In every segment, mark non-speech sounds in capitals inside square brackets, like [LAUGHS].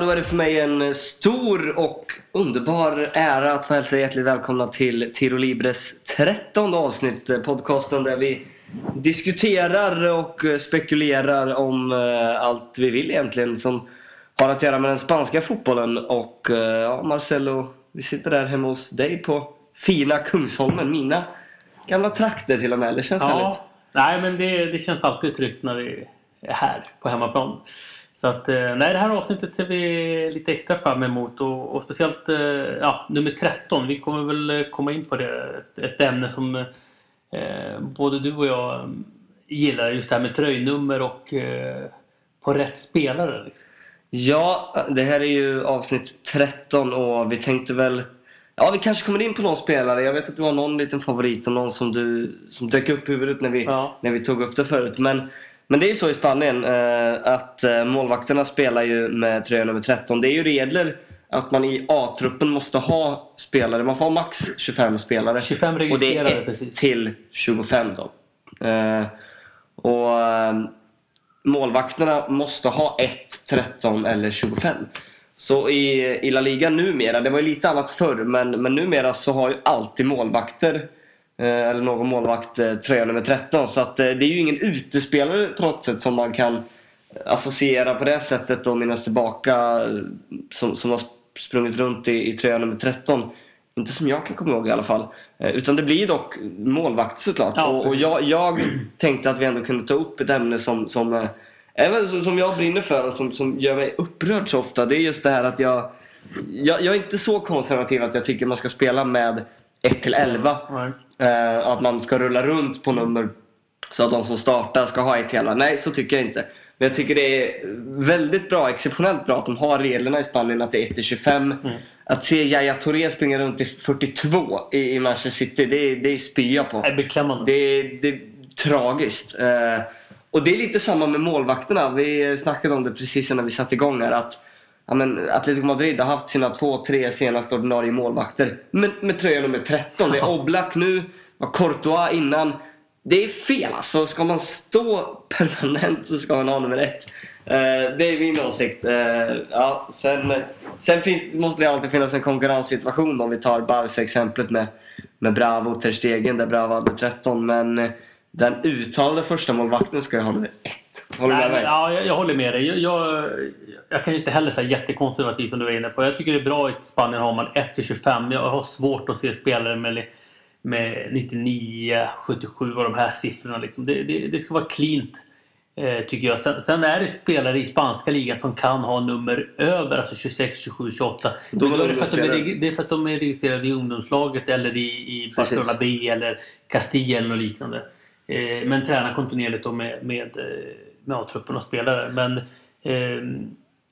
Då är det för mig en stor och underbar ära att få hälsa hjärtligt välkomna till Tiro Libres trettonde avsnitt. Podcasten där vi diskuterar och spekulerar om eh, allt vi vill egentligen som har att göra med den spanska fotbollen. Och eh, ja, Marcelo, vi sitter där hemma hos dig på fina Kungsholmen. Mina gamla trakter till och med. Det känns härligt. Ja, nej men det, det känns alltid tryggt när vi är här på hemmaplan. Så att, eh, nej, det här avsnittet ser vi lite extra fram emot och, och speciellt eh, ja, nummer 13. Vi kommer väl eh, komma in på det. Ett, ett ämne som eh, både du och jag gillar. Just det här med tröjnummer och eh, på rätt spelare. Liksom. Ja, det här är ju avsnitt 13 och vi tänkte väl Ja, vi kanske kommer in på någon spelare. Jag vet att du har någon liten favorit och någon som, du, som dök upp i huvudet när vi, Ja. när vi tog upp det förut. Men, men det är ju så i Spanien eh, att eh, målvakterna spelar ju med tröja nummer 13. Det är ju regler att man i A-truppen måste ha spelare. Man får ha max 25 spelare. 25 Och det är registrerade 1 precis. till 25 då. Eh, och målvakterna måste ha 1, 13 eller 25. Så i, i La Liga numera, det var ju lite annat förr, men, men numera så har ju alltid målvakter eller någon målvakt eh, tröja nummer 13. Så att eh, det är ju ingen utespelare på något sätt som man kan associera på det sättet och minnas tillbaka eh, som, som har sprungit runt i, i tröja nummer 13. Inte som jag kan komma ihåg i alla fall. Eh, Utan det blir dock målvakt såklart. Ja, och och jag, jag tänkte att vi ändå kunde ta upp ett ämne som, som, eh, även som, som jag brinner för och som, som gör mig upprörd så ofta. Det är just det här att jag, jag, jag är inte så konservativ att jag tycker man ska spela med 1 till 11. Eh, att man ska rulla runt på nummer så att de som startar ska ha ett hela. Nej, så tycker jag inte. Men jag tycker det är väldigt bra, exceptionellt bra att de har reglerna i Spanien att det är 1 till 25. Att se Yahya Touré springa runt i 42 i, i Manchester City, det, det är spya på. Det är beklämmande. Det det är tragiskt. Eh, och det är lite samma med målvakterna. Vi snackade om det precis innan vi satte igång här. Att, ja, men Atletico Madrid har haft sina två, tre senaste ordinarie målvakter. Med, med tröja nummer 13. Det är Oblak nu, var Courtois innan. Det är fel alltså. Ska man stå permanent så ska man ha nummer ett. Eh, det är min åsikt. Eh, ja, sen sen finns, måste det alltid finnas en konkurrenssituation om vi tar Barca-exemplet med, med Bravo och Ter Stegen där Bravo hade 13. Men den uttalade första målvakten ska ju ha nummer ett. Håller du Nej, med mig? ja, jag, jag håller med dig. Jag, jag, jag kanske inte heller är jättekonservativ som du var inne på. Jag tycker det är bra i Spanien har man 1-25. Jag har svårt att se spelare med, med 99, 77 och de här siffrorna. Liksom. Det, det, det ska vara cleant. Eh, tycker jag. Sen, sen är det spelare i spanska ligan som kan ha nummer över, alltså 26, 27, 28. Då är då de är det, för att de är, det är för att de är registrerade i ungdomslaget eller i, i Precis. Barcelona B eller Castilla eller liknande. Eh, men tränar kontinuerligt med, med, eh, med A-truppen och spelare. Men eh,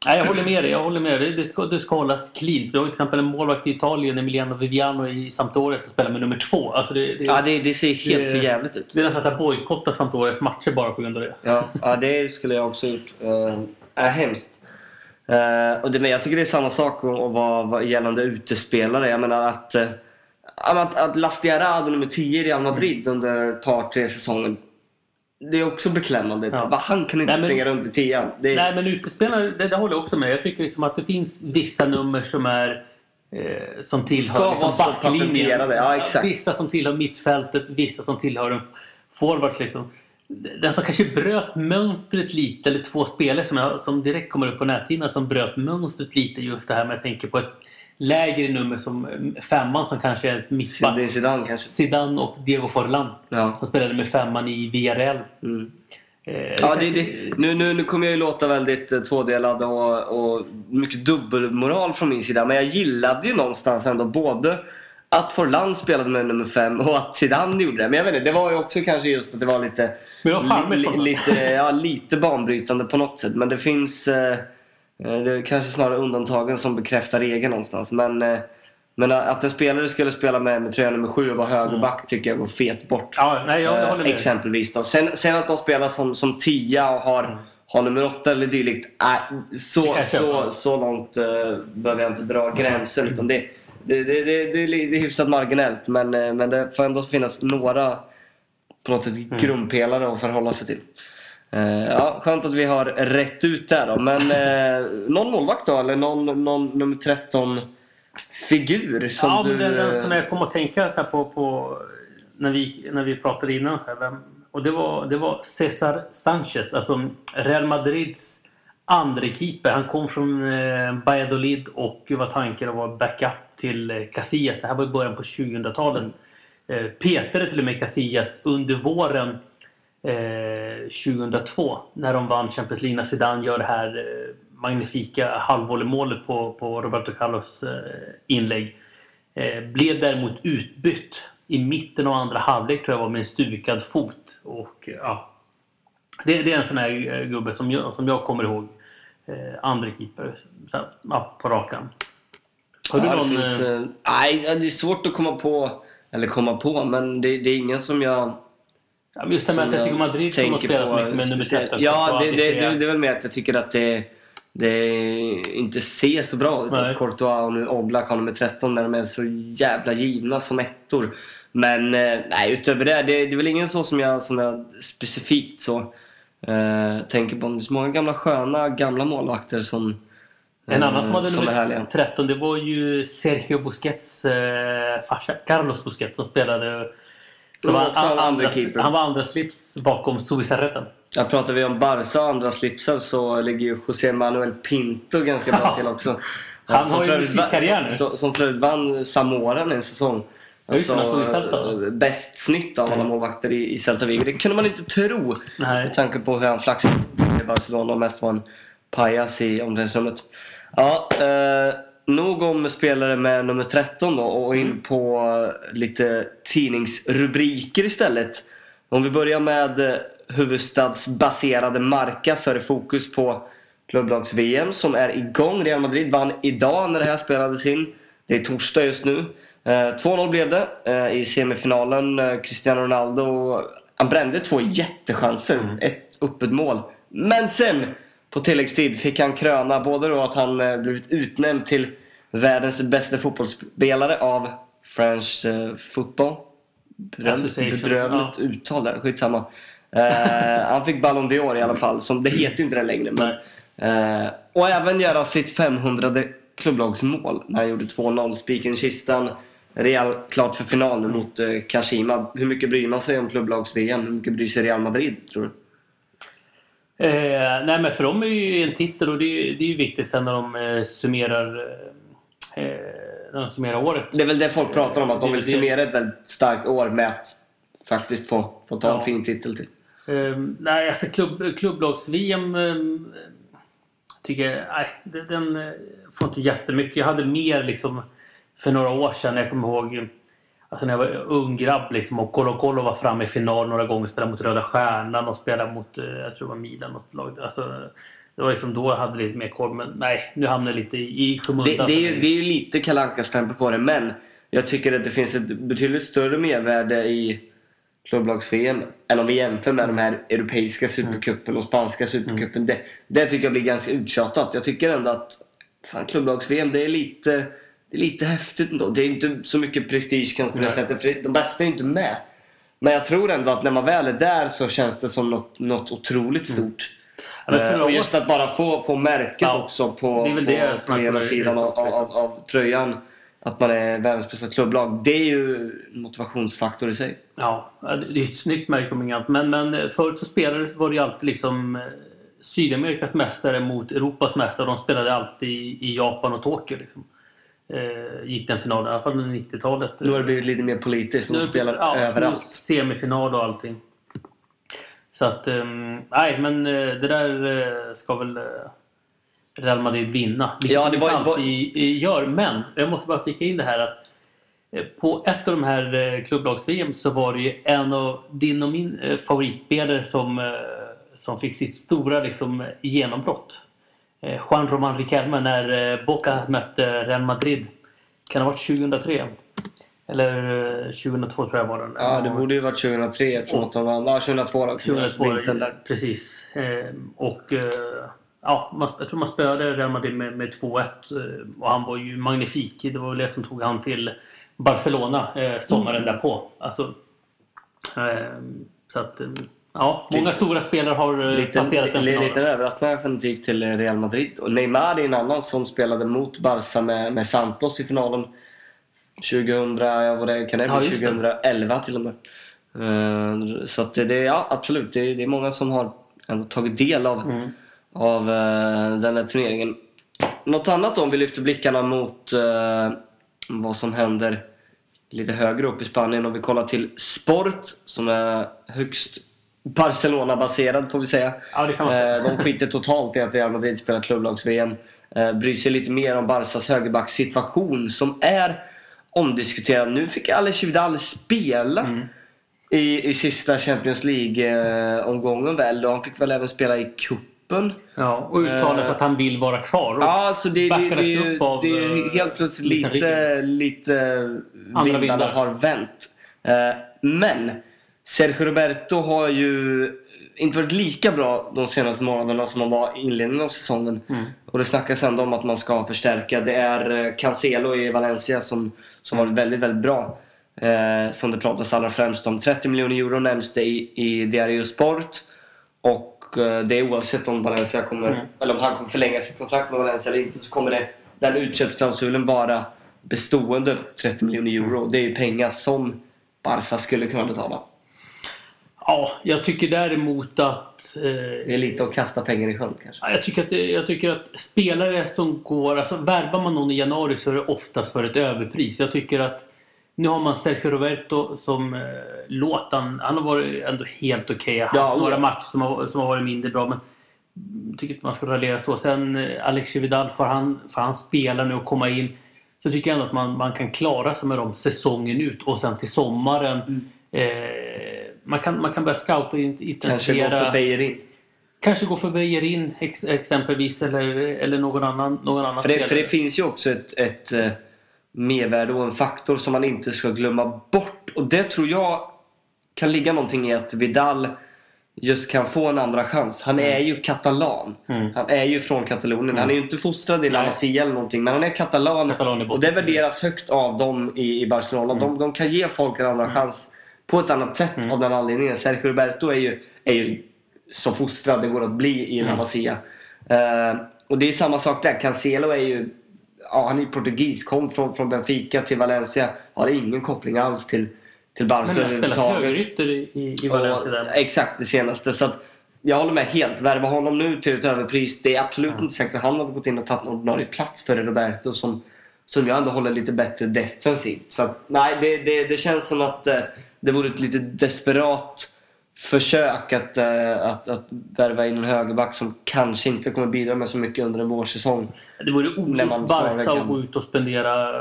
nej, jag håller med dig. Jag håller med dig. Det, ska, det ska hållas cleant. Vi har till exempel en målvakt i Italien, Emiliano Viviano i Sampdoria som spelar med nummer två. Alltså det, det, Ja, det, det ser helt det- för jävligt ut. det är nästan att bojkotta Sampdorias matcher bara på grund av det. Ja, ja det skulle jag också gjort. Uh, är hemskt. Eh, och det, men jag tycker det är samma sak vara vara gällande utespelare. Jag menar att, uh, att, att Lastiarado nummer 10 i Real Madrid under ett par, tre säsonger. Det är också beklämmande. Ja. Han kan inte Nej, men- springa runt i tian. Det, Nej men utespelare, det, det håller jag också med. Jag tycker liksom att det finns vissa nummer som är eh, som tillhör liksom backlinjen. ja. Vissa som tillhör mittfältet, vissa som tillhör en forward. Liksom. Den som kanske bröt mönstret lite, eller två spelare som, jag, som direkt kommer upp på näthinnan som bröt mönstret lite just det här med jag tänker på ett lägre nummer som eh, femman som kanske är mittback. Zidane kanske. Zidane och Diego Forlan Ja. som spelade med femman i Villarreal. Mm. Eh, Ja, det, det, nu, nu, nu kommer jag ju låta väldigt eh, tvådelad och, och mycket dubbelmoral från min sida. Men jag gillade ju någonstans ändå både att Forlan spelade med nummer fem och att Zidane gjorde det. Men jag vet inte, det var ju också kanske just att det var lite, Men det var charmigt li, li, lite, ja, lite banbrytande på något sätt. Men det finns eh, det är kanske snarare undantagen som bekräftar regeln någonstans. Men, eh, men att en spelare skulle spela med, med tröja nummer sju och vara högerback tycker jag går fet bort. Ja, nej, jag, jag Eh, exempelvis då. Sen, sen att de spelar som, som tia och har, Mm. har nummer åtta eller dylikt. Äh, så, så, så långt uh, behöver jag inte dra gränser. Utan det, det, det, det, det, det är hyfsat marginellt. Men, eh, men det får ändå finnas några på något sätt Mm. grundpelare att förhålla sig till. Eh, ja, skönt att vi har rätt ut där då. Men eh, någon målvakt då? Eller någon, någon nummer 13 figur som ja, du... men den, den som jag kom att tänka så på, på när, vi, när vi pratade innan. Så här, vem, och det var, det var Cesar Sanchez, alltså Real Madrids andre keeper. Han kom från eh, Valladolid och var tanken att vara backup till eh, Casillas. Det här var i början på 2000-talet. Eh, petade till och med Casillas under våren eh, 2002 när de vann Champions League. När Zidane gör det här eh, magnifika halvvolleymålet på, på Roberto Carlos eh, inlägg. Eh, blev däremot utbytt i mitten av andra halvlek tror jag var med en stukad fot. Och, ja, det, det är en sån här eh, gubbe som jag, som jag kommer ihåg. Eh, andre keeper så, ja, på rakan. Har du Ja, det någon... finns, eh, eh, nej, det är svårt att komma på. Eller komma på, men det, det är ingen som jag... just det med som Atletico Madrid som har spelat på mycket med nummer speciellt. 13. Ja, det, att det, är- det, det är väl mer att jag tycker att det, det inte ser så bra ut att Courtois och nu Oblak har nummer 13 när de är så jävla givna som ettor. Men eh, nej, utöver det, det, det är väl ingen så som jag, som jag specifikt så eh, tänker på. Det är så många gamla sköna gamla målvakter som, En eh, annan som hade som är nummer härliga. 13 det var ju Sergio Busquets eh, farsa, Carlos Busquets som spelade som var andra, andra keeper. han var andra slips bakom Subisarretten. Ja, pratar vi om Barca och andra slipsar så ligger ju José Manuel Pinto ganska bra till också. Han Som har ju musikkarriär nu. Som, som för övrigt vann Samoran en säsong. Eh, bäst snitt av alla Mm. målvakter i, i Celta Vigo. Det kunde man inte tro Nej. med tanke på hur han flaxade i Barcelona och mest var en pajas i omklädningsrummet. Ja, eh, nog om spelare med nummer 13 då och Mm. in på eh, lite tidningsrubriker istället. Om vi börjar med eh, huvudstadsbaserade Marca så är det fokus på klubblags-VM som är igång. Real Madrid vann idag när det här spelades in. Det är torsdag just nu. Eh, 2-0 blev det eh, i semifinalen. Eh, Cristiano Ronaldo han brände två jättechanser. Ett öppet mål. Men sen på tilläggstid fick han kröna både då att han eh, blivit utnämnd till världens bästa fotbollsspelare av French eh, Football. Bedrövligt, Association, bedrövligt uttal där, skitsamma. Eh, han fick Ballon d'Or i alla fall, som det heter ju inte det längre. Men, eh, och även göra sitt 500 klubblagsmål när han gjorde 2-0. Spiken i kistan. Real klart för final nu mot eh, Kashima. Hur mycket bryr man sig om klubblags-VM? Hur mycket bryr sig Real Madrid, tror du? Eh, nej men för dem är ju en titel och det är, det är ju viktigt sen när de eh, summerar eh, när de summerar året. Det är väl det folk pratar om, att de vill det. summera ett väldigt starkt år med att faktiskt få, få ta en Ja. fin titel till. Um, nej, alltså klubb, klubblags-VM um, tycker jag, nej, den, den eh, får inte jättemycket. Jag hade mer liksom för några år sedan. Jag kommer ihåg alltså när jag var ung grabb liksom, och Colo Colo var framme i final några gånger. Spelade mot Röda Stjärnan och spelade mot, eh, jag tror det var Milan. Något lag. Alltså, det var liksom då jag hade lite mer koll. Men nej, nu hamnar jag lite i, skymundan. Det, det, är ju, det är ju lite Kalle stämpel på det, men jag tycker att det finns ett betydligt större mervärde i klubblags-VM än om vi jämför med de här europeiska supercupen och spanska supercupen. Det, det tycker jag blir ganska uttjatat. Jag tycker ändå att fan, klubblags-VM, det är lite, det är lite häftigt ändå. Det är inte så mycket prestige kanske på det sättet, för de bästa är inte med. Men jag tror ändå att när man väl är där så känns det som något, något otroligt stort. Ja, men för Eh, och just att bara få, få märket Ja, också på, det är väl på, det på ena sidan av, av, av tröjan. Att man är världens bästa klubblag. Det är ju en motivationsfaktor i sig. Ja, det är ett snyggt märke om inget annat. Men, men eh, förut så spelade var det ju alltid liksom eh, Sydamerikas mästare mot Europas mästare. De spelade alltid i, i Japan och Tokyo. Liksom. Eh, gick den finalen, i alla fall under 90-talet. Nu har det blivit lite mer politiskt. De spelar ja, överallt. Semifinal och allting. Så att, ehm, nej men eh, det där eh, ska väl eh, Real Madrid vinna. Vilket Ja, det de var- alltid i- gör. Men jag måste bara flika in det här att eh, på ett av de här klubblags-VM så var det ju en av din och min favoritspelare som, som fick sitt stora liksom, genombrott. Eh, Juan Roman Riquelme när eh, Boca mötte Real Madrid. Kan det ha varit 2003? Eller eh, 2002 tror jag var den. Ja, det borde ju varit 2003 eftersom att de vann. Ja, 2002 då. 2002, Vintern där. precis. Eh, och eh, ja, jag tror man spöade Real Madrid med, med 2-1 eh, och han var ju magnifik. Det var väl det som tog han till Barcelona eh, sommaren därpå. Alltså, eh, så att, eh, Ja, många stora spelare har eh, Liten, passerat den finalen. liten överraskning att han gick till Real Madrid. Och Neymar är en annan som spelade mot Barca med, med Santos i finalen 2000, ja, vad det kan det Ja, bli? just det. 2011 till och med. Eh, Så att det, ja absolut, det, det är många som har tagit del av, Mm. av eh, den här turneringen. Något annat om vi lyfter blickarna mot eh, vad som händer lite högre upp i Spanien och vi kollar till Sport som är högst Barcelona-baserad får vi säga. Ja, det kan man säga. Eh, De skiter totalt i att Real Madrid spelar klubblags-VM. Eh, Bryr sig lite mer om Barcas högerbackssituation som är omdiskuterad. Nu fick Alex Vidal spela Mm. i, i sista Champions League-omgången väl. Och han fick väl även spela i cupen. Ja, och uttalar Eh, att han vill vara kvar. Och Ja, alltså det, det, det, det, ju- upp av, det är helt plötsligt lite, lite vindarna vindar. har vänt. Eh, Men Sergio Roberto har ju inte varit lika bra de senaste månaderna som han var i inledningen av säsongen. Mm. Och det snackas ändå om att man ska förstärka. Det är eh, Cancelo i Valencia som, som varit väldigt, väldigt bra. Eh, som det pratas allra främst om. 30 miljoner euro nämns det i, i Diario Sport. Och eh, det är oavsett om Valencia kommer, Mm. eller om han kommer förlänga sitt kontrakt med Valencia eller inte så kommer det, den utköpsklausulen vara bestående för 30 miljoner euro. Det är ju pengar som Barca skulle kunna betala. Ja, jag tycker däremot att... Eh, Det är lite att kasta pengar i sjön kanske. Ja, Jag tycker, att, jag tycker att spelare som går... Alltså värvar man någon i januari så är det oftast för ett överpris. Jag tycker att nu har man Sergio Roberto som eh, låt han, han har varit ändå helt okej. Haft Ja, några matcher som har, som har varit mindre bra men jag tycker inte man ska raljera så. Sen eh, Alex Vidal, får han, får han spela nu och komma in så tycker jag ändå att man, man kan klara sig med dem säsongen ut och sen till sommaren. Mm. Eh, man, kan, man kan börja scouta och in- Kanske gå intensifiera. för Beijerin. Kanske gå för Beijerin ex, exempelvis eller, eller någon annan, någon annan För det, för spelare. det finns ju också ett, ett eh, mervärde och en faktor som man inte ska glömma bort. Och det tror jag kan ligga någonting i att Vidal just kan få en andra chans. Han är ju katalan. Mm. Han är ju från Katalonien. Han är ju inte fostrad i La. Masia eller någonting. Men han är katalan. Katalan botten. och det värderas högt av dem i, i Barcelona. Mm. De, de kan ge folk en andra chans på ett annat sätt Mm. av den anledningen. Sergio Roberto är ju, är ju så fostrad det går att bli i La Mm. Masia. Eh, och det är samma sak där. Cancelo är ju ja, han är portugis, kom från, från Benfica till Valencia. Har ingen koppling alls till, till Barca Men överhuvudtaget. högerytter i, i, Valencia. Och, exakt det senaste. Så att, jag håller med helt. Värva honom nu till ett överpris. Det är absolut inte säkert att han hade gått in och tagit en ordinarie plats för Roberto som, som jag ändå håller lite bättre defensivt. Så att, nej, det, det, det känns som att eh, det vore ett lite desperat försök att, eh, att, att värva in en högerback som kanske inte kommer bidra med så mycket under en vårsäsong. Det vore snarare Barca att gå ut och spendera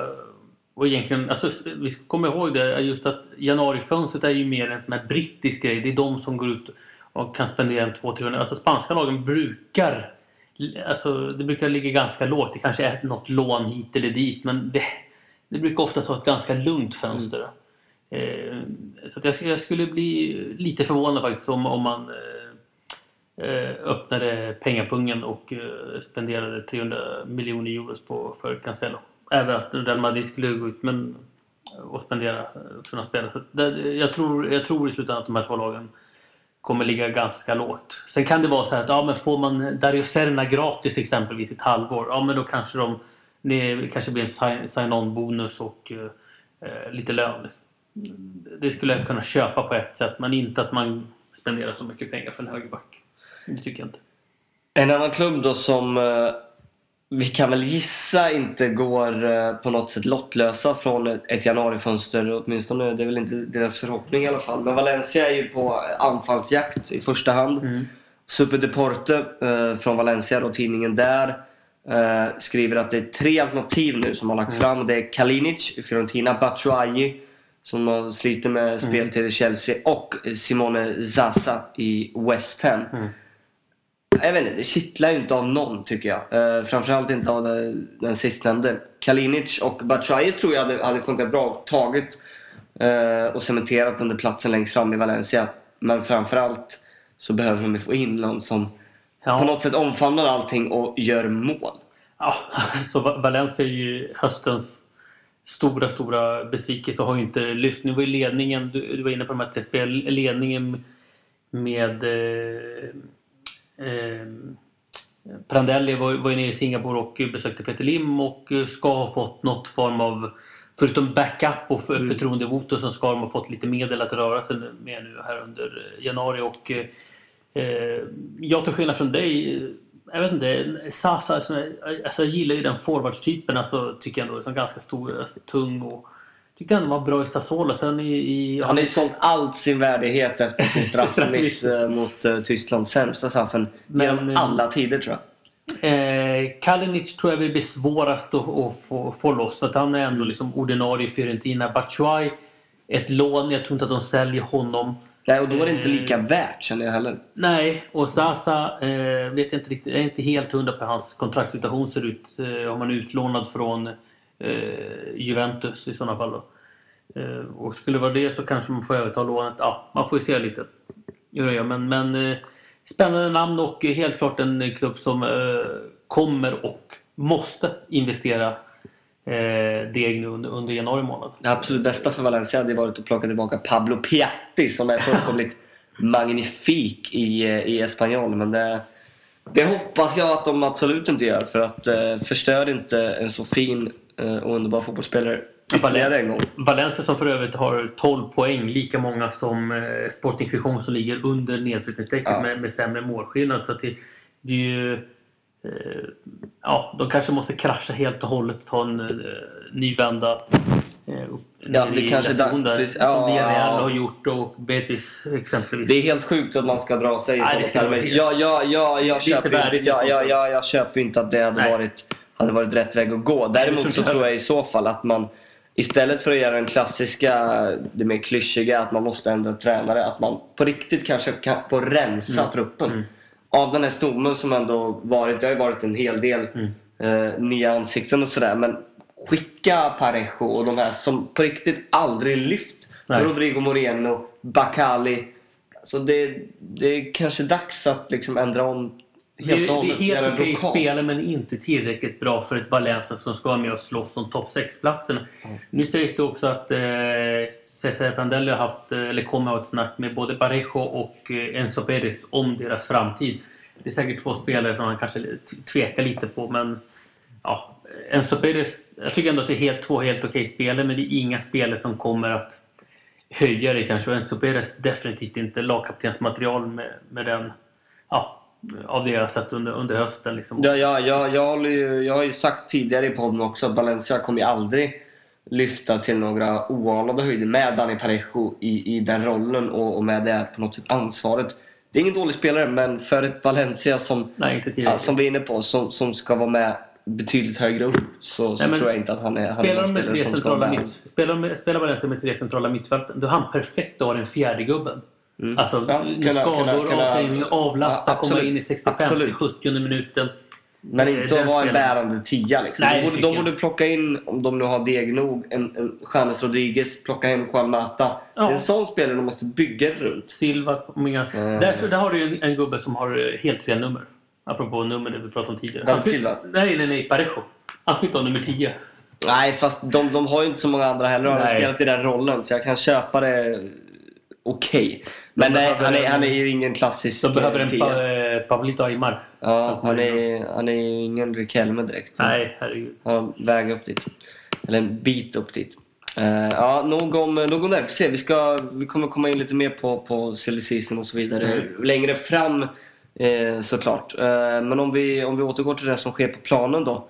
och egentligen, alltså, vi ska komma ihåg det, just att januarifönstret är ju mer en sån här brittisk grej. Det är de som går ut och kan spendera en 200-300. Alltså spanska lagen brukar, alltså det brukar ligga ganska lågt. Det kanske är något lån hit eller dit men det, det brukar oftast vara ett ganska lugnt fönster. Eh, Eh, så att jag, skulle- jag skulle bli lite förvånad faktiskt om, om man eh, eh, öppnade pengapungen och spenderade 300 miljoner euro på, för Cancelo. Även att Real Madrid skulle gå ut men, och spendera för några spelare. Så det, jag, tror, jag tror i slutändan att de här två lagen kommer ligga ganska lågt. Sen kan det vara så här att ja, men får man Dario Serna gratis exempelvis ett halvår, ja men då kanske de det kanske blir en sign-on-bonus och eh, lite lön. Liksom. Det skulle jag kunna köpa på ett sätt men inte att man spenderar så mycket pengar för en högerback. Det tycker jag inte. En annan klubb då som eh, vi kan väl gissa inte går eh, på något sätt lottlösa från ett, januarifönster. Åtminstone det är väl inte deras förhoppning i alla fall. Men Valencia är ju på anfallsjakt i första hand. Mm. Super Deporte eh, från Valencia, då, tidningen där, skriver att det är tre alternativ nu som har lagts fram. Det är Kalinic i Fiorentina, Batshuayi som har sliter med speltid i Chelsea och Simone Zaza i West Ham. Mm. Jag vet inte, det kittlar ju inte av någon tycker jag. Eh, framförallt inte av det, den sistnämnde. Kalinic och Batshuayi tror jag hade, hade funkat bra. Tagit eh, och cementerat den där platsen längst fram i Valencia. Men framförallt så behöver de få in någon som på Ja, något sätt omfamnar allting och gör mål. ja, så Va- Valencia är ju höstens stora, stora besvikelse och har ju inte lyft. Nu var ju ledningen, du, du var inne på de här spel, ledningen med eh, eh, Prandelli var, var ju nere i Singapore och besökte Peter Lim och ska ha fått något form av Förutom backup och för, mm. förtroendevoto så ska de ha fått lite medel att röra sig med nu här under januari och eh, jag till skillnad från dig jag vet inte, Sasa, alltså, jag gillar ju den forwardstypen, alltså, tycker jag ändå, som ganska stor, alltså, tung och tycker han var bra i Sassuolo. Sen i, i, han har ju sålt allt sin värdighet efter sin [LAUGHS] straffmiss eh, mot uh, Tysklands sämsta straffen genom eh, alla tider tror jag. Eh, Kalinic tror jag blir svårast att, att få, få loss. Att han är ändå liksom ordinarie i Fiorentina. Batshuay, ett lån. Jag tror inte att de säljer honom. Nej, och då är det inte lika värt känner jag heller. Nej, och Sasa eh, vet jag inte riktigt. Är inte helt hundra på hur hans kontraktssituation ser ut. Eh, om han är utlånad från eh, Juventus i sådana fall. Då. Eh, och skulle det vara det så kanske man får överta lånet. Ja, man får ju se lite hur det gör. Men, men eh, spännande namn och helt klart en klubb som eh, kommer och måste investera eh, deg nu under, under januari månad. Det absolut bästa för Valencia hade varit att plocka tillbaka Pablo Piatti som är fullkomligt [LAUGHS] magnifik i, eh, i Espanyol. Men det, det hoppas jag att de absolut inte gör för att eh, förstör inte en så fin eh, och underbar fotbollsspelare ytterligare en gång. Valencia som för övrigt har 12 poäng, lika många som eh, Sporting Gijon som ligger under nedflyttningsstrecket ja. med, med sämre målskillnad. Så det, det är ju ja, de kanske måste krascha helt och hållet och ta en uh, ny vända. Uh, ja, det kanske där, ja, Som Villarreal har gjort och Betis exempelvis. Det är helt sjukt att man ska dra sig i. Ja, ja, ja, jag, köper, värdigt, ja, ja, ja, jag köper inte att det hade varit, hade varit rätt väg att gå. Däremot så tror jag i så fall att man Istället för att göra den klassiska, det mer klyschiga att man måste ändra tränare, att man på riktigt kanske kan få rensa mm. truppen. Mm av den här stommen som ändå varit, det har ju varit en hel del mm. eh, nya ansikten och sådär. Men skicka Parejo och de här som på riktigt aldrig lyft. Nej. Rodrigo Moreno, Bacali. Så det, det är kanske dags att liksom ändra om Helt det, är, det är helt okej spelare men inte tillräckligt bra för ett Valencia som ska vara med och slåss om topp 6-platserna. Mm. Nu sägs det också att eh, Cesar Prandelli har haft, eller kommer att ha ett snack med både Parejo och eh, Enzo Perez om deras framtid. Det är säkert två spelare som han kanske tvekar lite på men ja, Enzo Perez, jag tycker ändå att det är helt, två helt okej spelare men det är inga spelare som kommer att höja det kanske. Och Enzo Perez definitivt inte lagkaptensmaterial med, med den ja, av det jag har sett under, under hösten. Liksom. Ja, ja, ja, jag, ju, jag har ju sagt tidigare i podden också att Valencia kommer ju aldrig lyfta till några oanade höjder med Dani Parejo i, i den rollen och, och med det på något sätt ansvaret. Det är ingen dålig spelare men för ett Valencia som, Nej, som vi är inne på, som, som ska vara med betydligt högre upp så, så Nej, tror jag inte att han är, spelar han är en spelare som ska vara med. Spelar, spelar Valencia med tre centrala mittfälten då är han perfekt att ha den fjärde gubben. Mm. Alltså ja, kunna, skador, kunna, avstängning, avlasta, ja, komma in i 65-70 minuten. Men inte att vara en bärande tia. Liksom. Nej, de, borde, de borde plocka in, om de nu har deg nog, en, en James Rodriguez, plocka hem Juan Mata. Ja. En sån spelare de måste bygga runt. Silva, många. Mm. Därför där har du en, en gubbe som har eh, helt fel nummer. Apropå nummer det vi pratade om tidigare. David Silva? Nej, nej, nej. Parejo. Han ska inte ha nummer 10. Nej, fast de, de har ju inte så många andra heller. De har spelat i den rollen. Så jag kan köpa det okej. Okay. Men nej, han, är, han är ju ingen klassisk De behöver en pa, eh, Pablito Aymar. Ja, han är, han är ju ingen Riquelme direkt. Nej, herregud. Han väg upp dit. Eller en bit upp dit. Uh, ja, nog om, nog om det. Vi, se, vi, ska, vi kommer komma in lite mer på, på silly och så vidare mm. längre fram eh, såklart. Uh, men om vi, om vi återgår till det som sker på planen då.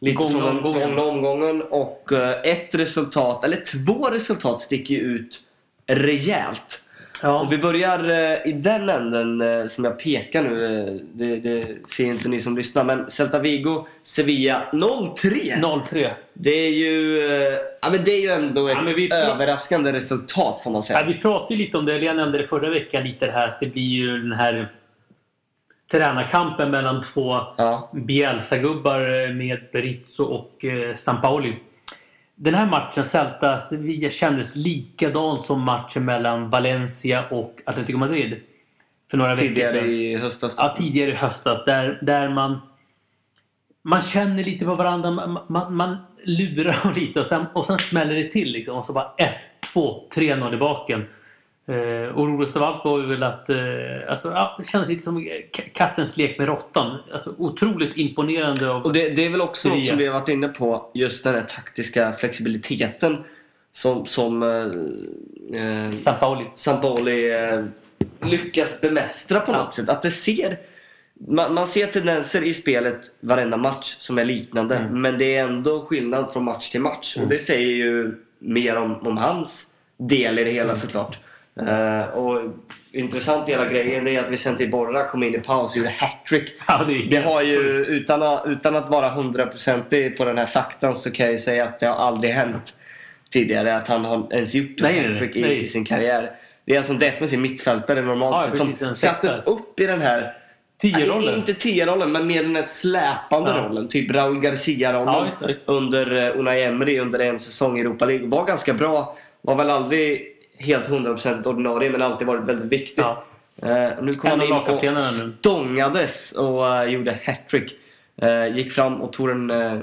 Lite gångna från den gångna omgången och uh, ett resultat, eller två resultat sticker ju ut rejält. Ja. Och vi börjar eh, i den änden eh, som jag pekar nu. Eh, det, det, ser inte ni som lyssnar. Men Celta Vigo, Sevilla 0-3. 0-3. Det är ju, ja, men det är ju ändå ett ja, vi, överraskande resultat får man säga. Ja, vi pratade ju lite om det, jag nämnde det förra veckan lite det här att det blir ju den här tränarkampen mellan två ja. Bielsa-gubbar med Berizzo och eh, Sampaoli den här matchen, Celta-Sevilla, kändes likadant som matchen mellan Valencia och Atletico Madrid. För några tidigare veckor sedan. i höstas? Ja, tidigare i höstas. Där, där man, man känner lite på varandra. Man, man, man lurar [LAUGHS] lite och sen, och sen smäller det till. Liksom, och så bara 1, 2, 3-0 i baken. Eh, och roligast av allt var ju väl att eh, alltså, ja, det kändes lite som kattens lek med råttan. Alltså, otroligt imponerande. Av och det, det är väl också något som vi har varit inne på, just den här taktiska flexibiliteten som, som eh, eh, Sampaoli. Sampoli eh, lyckas bemästra på Ja. något sätt. Att det ser, man, man ser tendenser i spelet varenda match som är liknande. Mm. Men det är ändå skillnad från match till match. Mm. Och det säger ju mer om, om hans del i det hela Mm. såklart. Eh, och intressant i hela grejen är att Vicente Iborra kom in i paus och gjorde hattrick. Ja, det, Det har ju, utan att, utan att vara hundraprocentig på den här faktan så kan jag ju säga att det har aldrig hänt tidigare att han har ens gjort Nej, hattrick nej. i, sin karriär. Det är alltså en defensiv mittfältare normalt Ja, precis, som sattes upp i den här Tio-rollen. Inte tio-rollen, men mer den här släpande Ja. rollen. Typ Raúl Garcia-rollen Ja, under eh, Unai Emery under en säsong i Europa League. Var ganska bra. Var väl aldrig helt hundraprocentigt ordinarie, men alltid varit väldigt viktig. Ja. Eh, nu kom En han in och nu. stångades och eh, gjorde hattrick. Uh, gick fram och tog uh,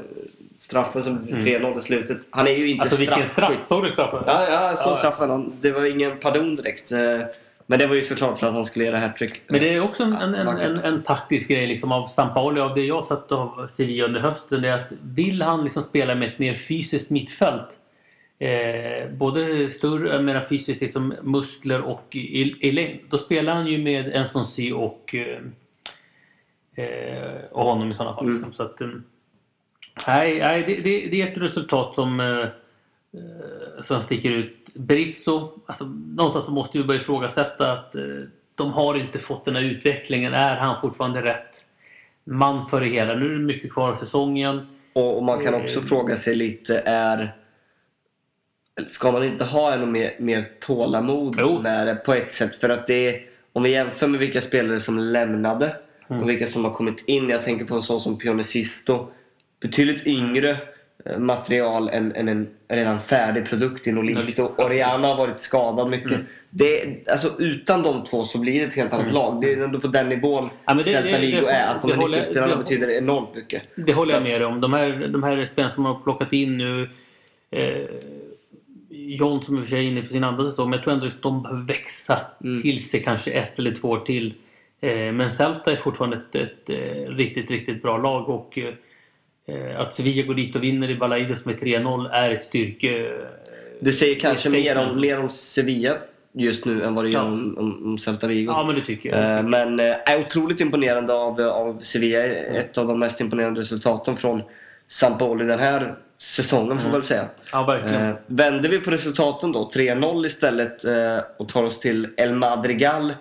straffen som blev 3-0 i slutet. Han är ju inte Alltså vilken straffskytt. straff! Såg du straffen? Ja, ja, så Ja. straffen. Det var ingen pardon direkt. Men det var ju såklart för att han skulle göra hattrick. Men det är också en, en, en, en, en taktisk grej liksom av Sampaoli, av det jag sett av Sevilla under hösten. Det är att vill han liksom spela med ett mer fysiskt mittfält eh, både större, menar fysiskt liksom muskler och i, i längd. Då spelar han ju med en Sy och, eh, eh, och honom i sådana fall. Mm. Liksom. Så att, eh, nej, nej det, det, det är ett resultat som eh, eh, som sticker ut. Berizzo, alltså, någonstans så måste vi börja ifrågasätta att eh, de har inte fått den här utvecklingen. Är han fortfarande rätt man för det hela? Nu är det mycket kvar av säsongen. Och, och man kan också Eh. fråga sig lite, är... Ska man inte ha ännu mer, mer tålamod Jo. med det på ett sätt? För att det är, om vi jämför med vilka spelare som lämnade Mm. och vilka som har kommit in. Jag tänker på en sån som Pionicisto. Betydligt yngre eh, material än, än en redan färdig produkt i Nolito. Oriana har varit skadad mycket. Mm. Det, alltså, utan de två så blir det ett helt annat Mm. lag. Det är ändå på den nivån Ja, Celta Vigo är. Att de här håller- nyckelspelarna betyder enormt mycket. Det håller Så jag med dig om. De här, de här spelarna som har plockat in nu eh, John som i och för sig är inne på sin andra säsong, men jag tror ändå att de behöver växa Mm. till sig kanske ett eller två år till. Eh, men Celta är fortfarande ett, ett eh, riktigt, riktigt bra lag och eh, att Sevilla går dit och vinner i Balaidos med 3-0 är ett styrke... Det säger kanske mer om, mer om Sevilla just nu än vad det gör Ja. om, om, Celta Vigo. Ja, men det tycker jag. Men är otroligt imponerande av, av Sevilla. Ett av de mest imponerande resultaten från Sampoli den här säsongen får man väl säga. Ja, verkligen. Eh, vänder vi på resultaten då, 3-0 istället eh, och tar oss till El Madrigal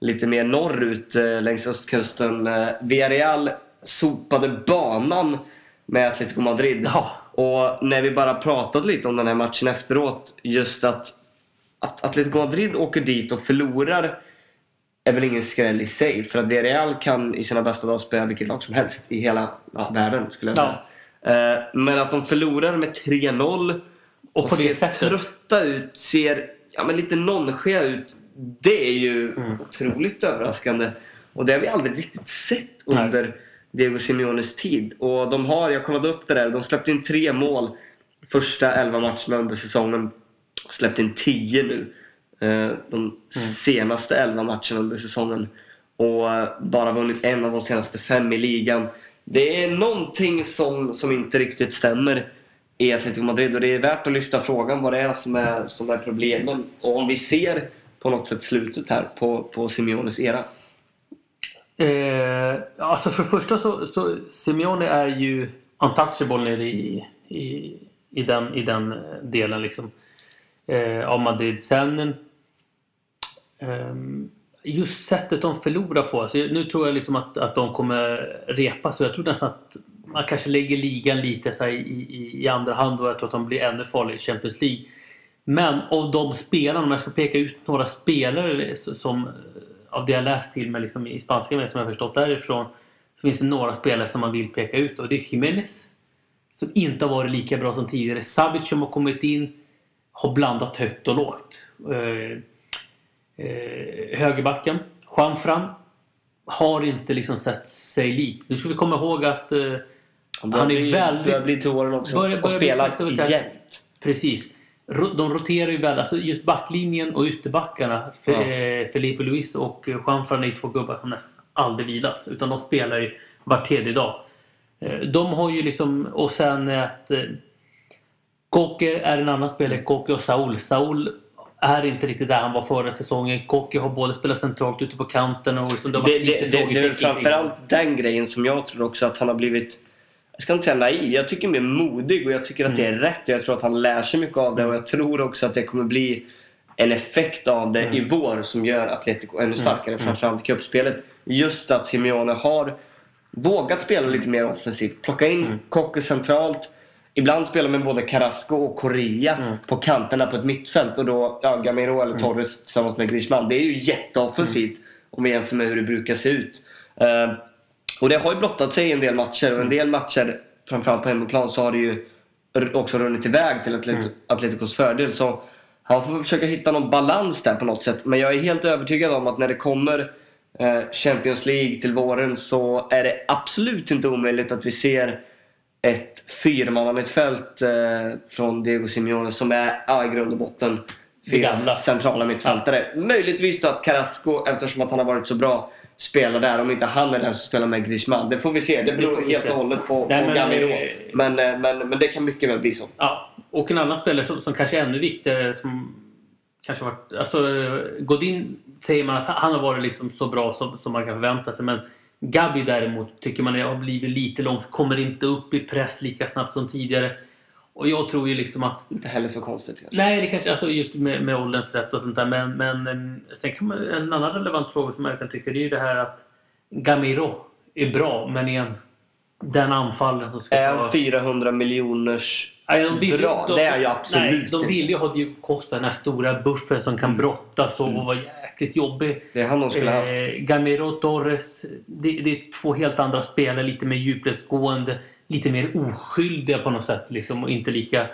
lite mer norrut eh, längs östkusten. Villarreal sopade banan med Atletico Madrid. Ja. Och när vi bara pratat lite om den här matchen efteråt, just att, att Atletico Madrid åker dit och förlorar är väl ingen skräll i sig. För att Villarreal kan i sina bästa dagar spela vilket lag som helst i hela ja, världen skulle jag säga. Eh, men att de förlorar med 3-0 Och på det ser sättet. trötta ut, ser ja, men lite nonchiga ut. Det är ju Mm. otroligt överraskande. Och det har vi aldrig riktigt sett Nej. under Diego Simeones tid. Och de har, jag kollade upp det där, de släppte in tre mål första elva matcherna under säsongen. Släppt in tio nu. eh, De senaste elva matcherna under säsongen. Och eh, bara vunnit en av de senaste fem i ligan. Det är någonting som, som inte riktigt stämmer i Atletico Madrid och det är värt att lyfta frågan vad det är som är, som är problemen. Och om vi ser på något sätt slutet här på, på Simeones era. Eh, alltså för det första så, så Simeone är ju untouchable nere i, i, i, den, i den eh, delen liksom. Eh, av Madrid. Sen eh, just sättet de förlorar på. Alltså, nu tror jag liksom att, att de kommer repa sig. Jag tror nästan att man kanske lägger ligan lite så här, i, i, i andra hand och jag tror att de blir ännu farligare i Champions League. Men av de spelarna, om jag ska peka ut några spelare som av det jag läst till mig liksom, i spanska med, som jag förstått därifrån så finns det några spelare som man vill peka ut och det är Jiménez som inte har varit lika bra som tidigare. Savic som har kommit in har blandat högt och lågt. Eh, Eh, eh, högerbacken, Juanfran har inte liksom sett sig lik. Nu ska vi komma ihåg att eh, Han är bli, väldigt- börjar bli till åren också. Börjar- och spelar jämt. Precis. de roterar ju väl. Alltså just backlinjen och ytterbackarna. Ja. eh, Felipe Luis och Juan Fran är två gubbar som nästan aldrig vilas. Utan de spelar ju var tredje dag. Eh, De har ju liksom, och sen att eh, Koke är en annan spelare, Koke och Saul. Saul är inte riktigt där han var förra säsongen. Koke har både spelat centralt ute på kanten och liksom, har Det, varit lite det, det, det är framförallt den grejen som jag tror också att han har blivit jag ska inte säga naiv, jag tycker mer modig och jag tycker att det är rätt. Jag tror att han lär sig mycket av det och jag tror också att det kommer bli en effekt av det i vår som gör Atletico ännu starkare, framförallt i cupspelet. Just att Simeone har vågat spela lite mer offensivt. Plocka in Kocke centralt. Ibland spela med både Carrasco och Correa på kanterna på ett mittfält och då ja, Gamero eller Torres tillsammans med Griezmann. Det är ju jätteoffensivt om vi jämför med hur det brukar se ut. Eh, och det har ju blottat sig i en del matcher och en del matcher, framförallt på hemmaplan, så har det ju också runnit iväg till Atlet- Atleticos fördel. Så han får försöka hitta någon balans där på något sätt. Men jag är helt övertygad om att när det kommer eh, Champions League till våren så är det absolut inte omöjligt att vi ser ett fyrmannamittfält eh, från Diego Simeone som är ja, i grund och botten fyra centrala mittfältare. Möjligtvis då att Carrasco, eftersom att han har varit så bra, spelar där. Om inte han är den som spelar med Griezmann. Det får vi se. Det beror helt och hållet på, Nej, på men, Gamero. eh, Men, eh, men, men det kan mycket väl bli så. Ja, och en annan spelare som, som kanske är ännu viktigare som kanske varit... Alltså Godin säger man att han har varit liksom så bra som, som man kan förvänta sig men Gabi däremot tycker man har blivit lite långt, kommer inte upp i press lika snabbt som tidigare. Och jag tror ju liksom att Inte heller så konstigt kanske. Nej, det kanske alltså just med, med ålderns rätt och sånt där. Men, men em, sen kan man, en annan relevant fråga som jag kan tycka det är ju det här att Gamiro är bra, men är en, den anfallen som ska Är han 400 miljoners Nej, de vill ju- bra? de- det är jag absolut Nej, de vill ju ha Diego Costa, den här stora buffen som kan brottas och, och vara jäkligt jobbig. Det är han de skulle ha haft. Eh, Gamero och Torres, det, det är två helt andra spelare, lite mer djupledsgående, lite mer oskyldiga på något sätt liksom, och inte lika,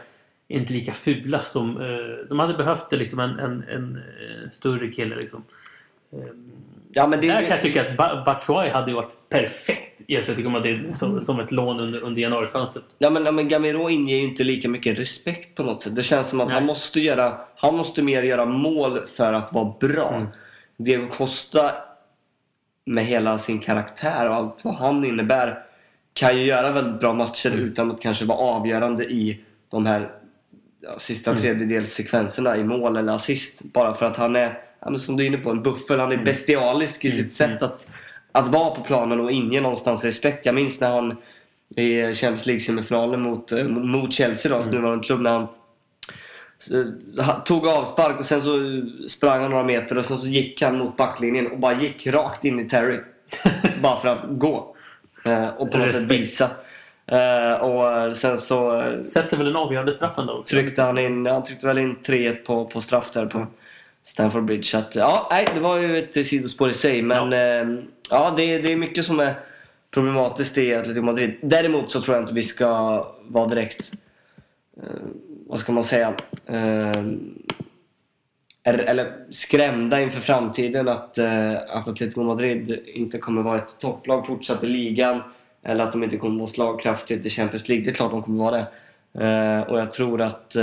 inte lika fula som... Eh, de hade behövt liksom, en, en, en eh, större kille. Liksom. Eh, Ja, men det där är kan jag tycka att ba- Batshuayi hade varit perfekt i Atletico Madrid som, som ett lån under, under januarifönstret. Ja men, ja, men Gamero inger ju inte lika mycket respekt på något sätt. Det känns som att Nej. han måste göra, han måste mer göra mål för att vara bra. Mm. Diego Costa med hela sin karaktär och allt vad han innebär kan ju göra väldigt bra matcher Mm. utan att kanske vara avgörande i de här ja, sista Mm. tredjedelssekvenserna i mål eller assist. Bara för att han är, som du är inne på, en buffel. Han är bestialisk i Mm. sitt sätt att, att vara på planen och inge någonstans respekt. Jag minns när han i Champions League-semifinalen mot, eh, mot Chelsea, då, Mm. nu var en klubb, när han han tog avspark och sen så sprang han några meter och sen så gick han mot backlinjen och bara gick rakt in i Terry. [LAUGHS] bara för att gå. Eh, och på något sätt visa. Eh, och sen så eh, Sätter väl den avgörande straffen då också? tryckte han in, han tryckte väl in 3-1 på, på straff där på Stamford Bridge. Att, ja, nej, det var ju ett sidospår i sig. Men ja, ja det, det är mycket som är problematiskt i Atletico Madrid. Däremot så tror jag inte vi ska vara direkt, eh, vad ska man säga, eh, eller, eller skrämda inför framtiden att, eh, att Atletico Madrid inte kommer vara ett topplag fortsatt i ligan. Eller att de inte kommer vara slagkraftigt i Champions League. Det är klart de kommer vara det. Eh, och jag tror att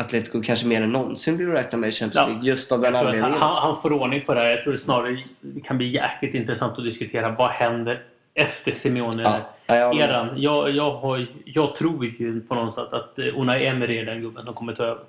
Atletico kanske mer än någonsin att räkna med i Champions Ja. League. Just av den Jag tror anledningen. han, han får ordning på det här. Jag tror det snarare det kan bli jäkligt intressant att diskutera vad händer efter Simeone. Ja. Ja, ja. Jag, jag, har, jag tror ju på något sätt att eh, Unai Emery är den gubben som kommer ta över.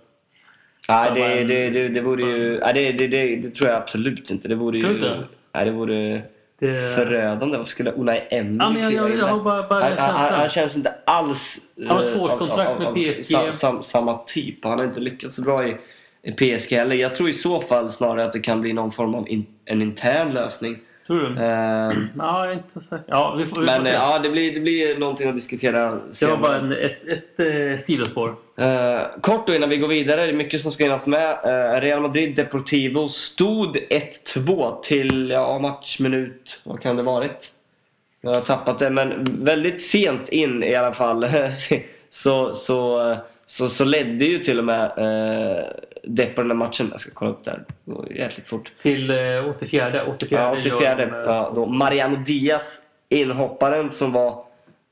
Nej, det, det, det, det vore ju... Nej, det, det, det, det tror jag absolut inte. Det vore Tror ju... du inte? Nej, det vore Det- förödande. Varför skulle Unai Emery Ja, men jag, jag, jag har bara, bara han, han, han, känns inte alls... Han har eh, tvåårskontrakt av- av- med av PSG. Sa, sam, samma typ. Han har inte lyckats så bra i, i PSG heller. Jag tror i så fall snarare att det kan bli någon form av in, en intern lösning. Tror du? Ehm, [CLEARS THROAT] Ja, jag är inte så säker. Ja, vi får, vi men får se. eh, ja, det blir, det blir någonting att diskutera det var senare. bara en, ett, ett, eh, sidospår. Eh, kort då innan vi går vidare, det är mycket som ska hinnas med. Eh, Real Madrid Deportivo stod 1-2 till ja, matchminut, vad kan det varit? Jag har tappat det, men väldigt sent in i alla fall. [LAUGHS] så, så, så, så ledde ju till och med eh, Depor den matchen. Jag ska kolla upp där. Jäkligt fort. Till eh, 84. 84, Ja, 84. gör de, Ja, då Mariano Diaz, inhopparen som var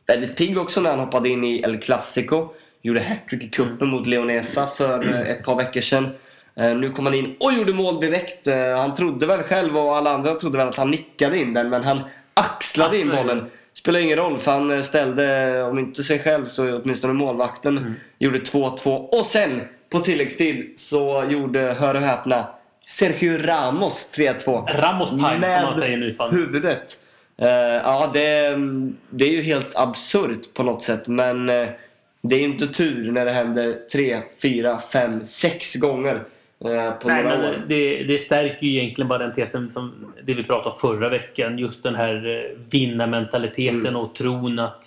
väldigt pigg också när han hoppade in i El Clasico. Gjorde hattrick i cupen mot Leonesa för eh, ett par veckor sedan. Eh, Nu kom han in och gjorde mål direkt. Eh, Han trodde väl själv och alla andra trodde väl att han nickade in den men han axlade in bollen. Spelar ingen roll för han ställde, om inte sig själv så åtminstone målvakten. Mm. Gjorde 2-2 och sen på tilläggstid så gjorde, hör och häpna, Sergio Ramos 3-2. Ramos time som Med man säger nu Spanien. huvudet. Eh, ja, det, det är ju helt absurt på något sätt men det är inte tur när det händer tre, fyra, fem, sex gånger eh, på Nej, några men år. det, det stärker ju egentligen bara den tesen som det vi pratade om förra veckan. Just den här eh, vinnarmentaliteten Mm. och tron att,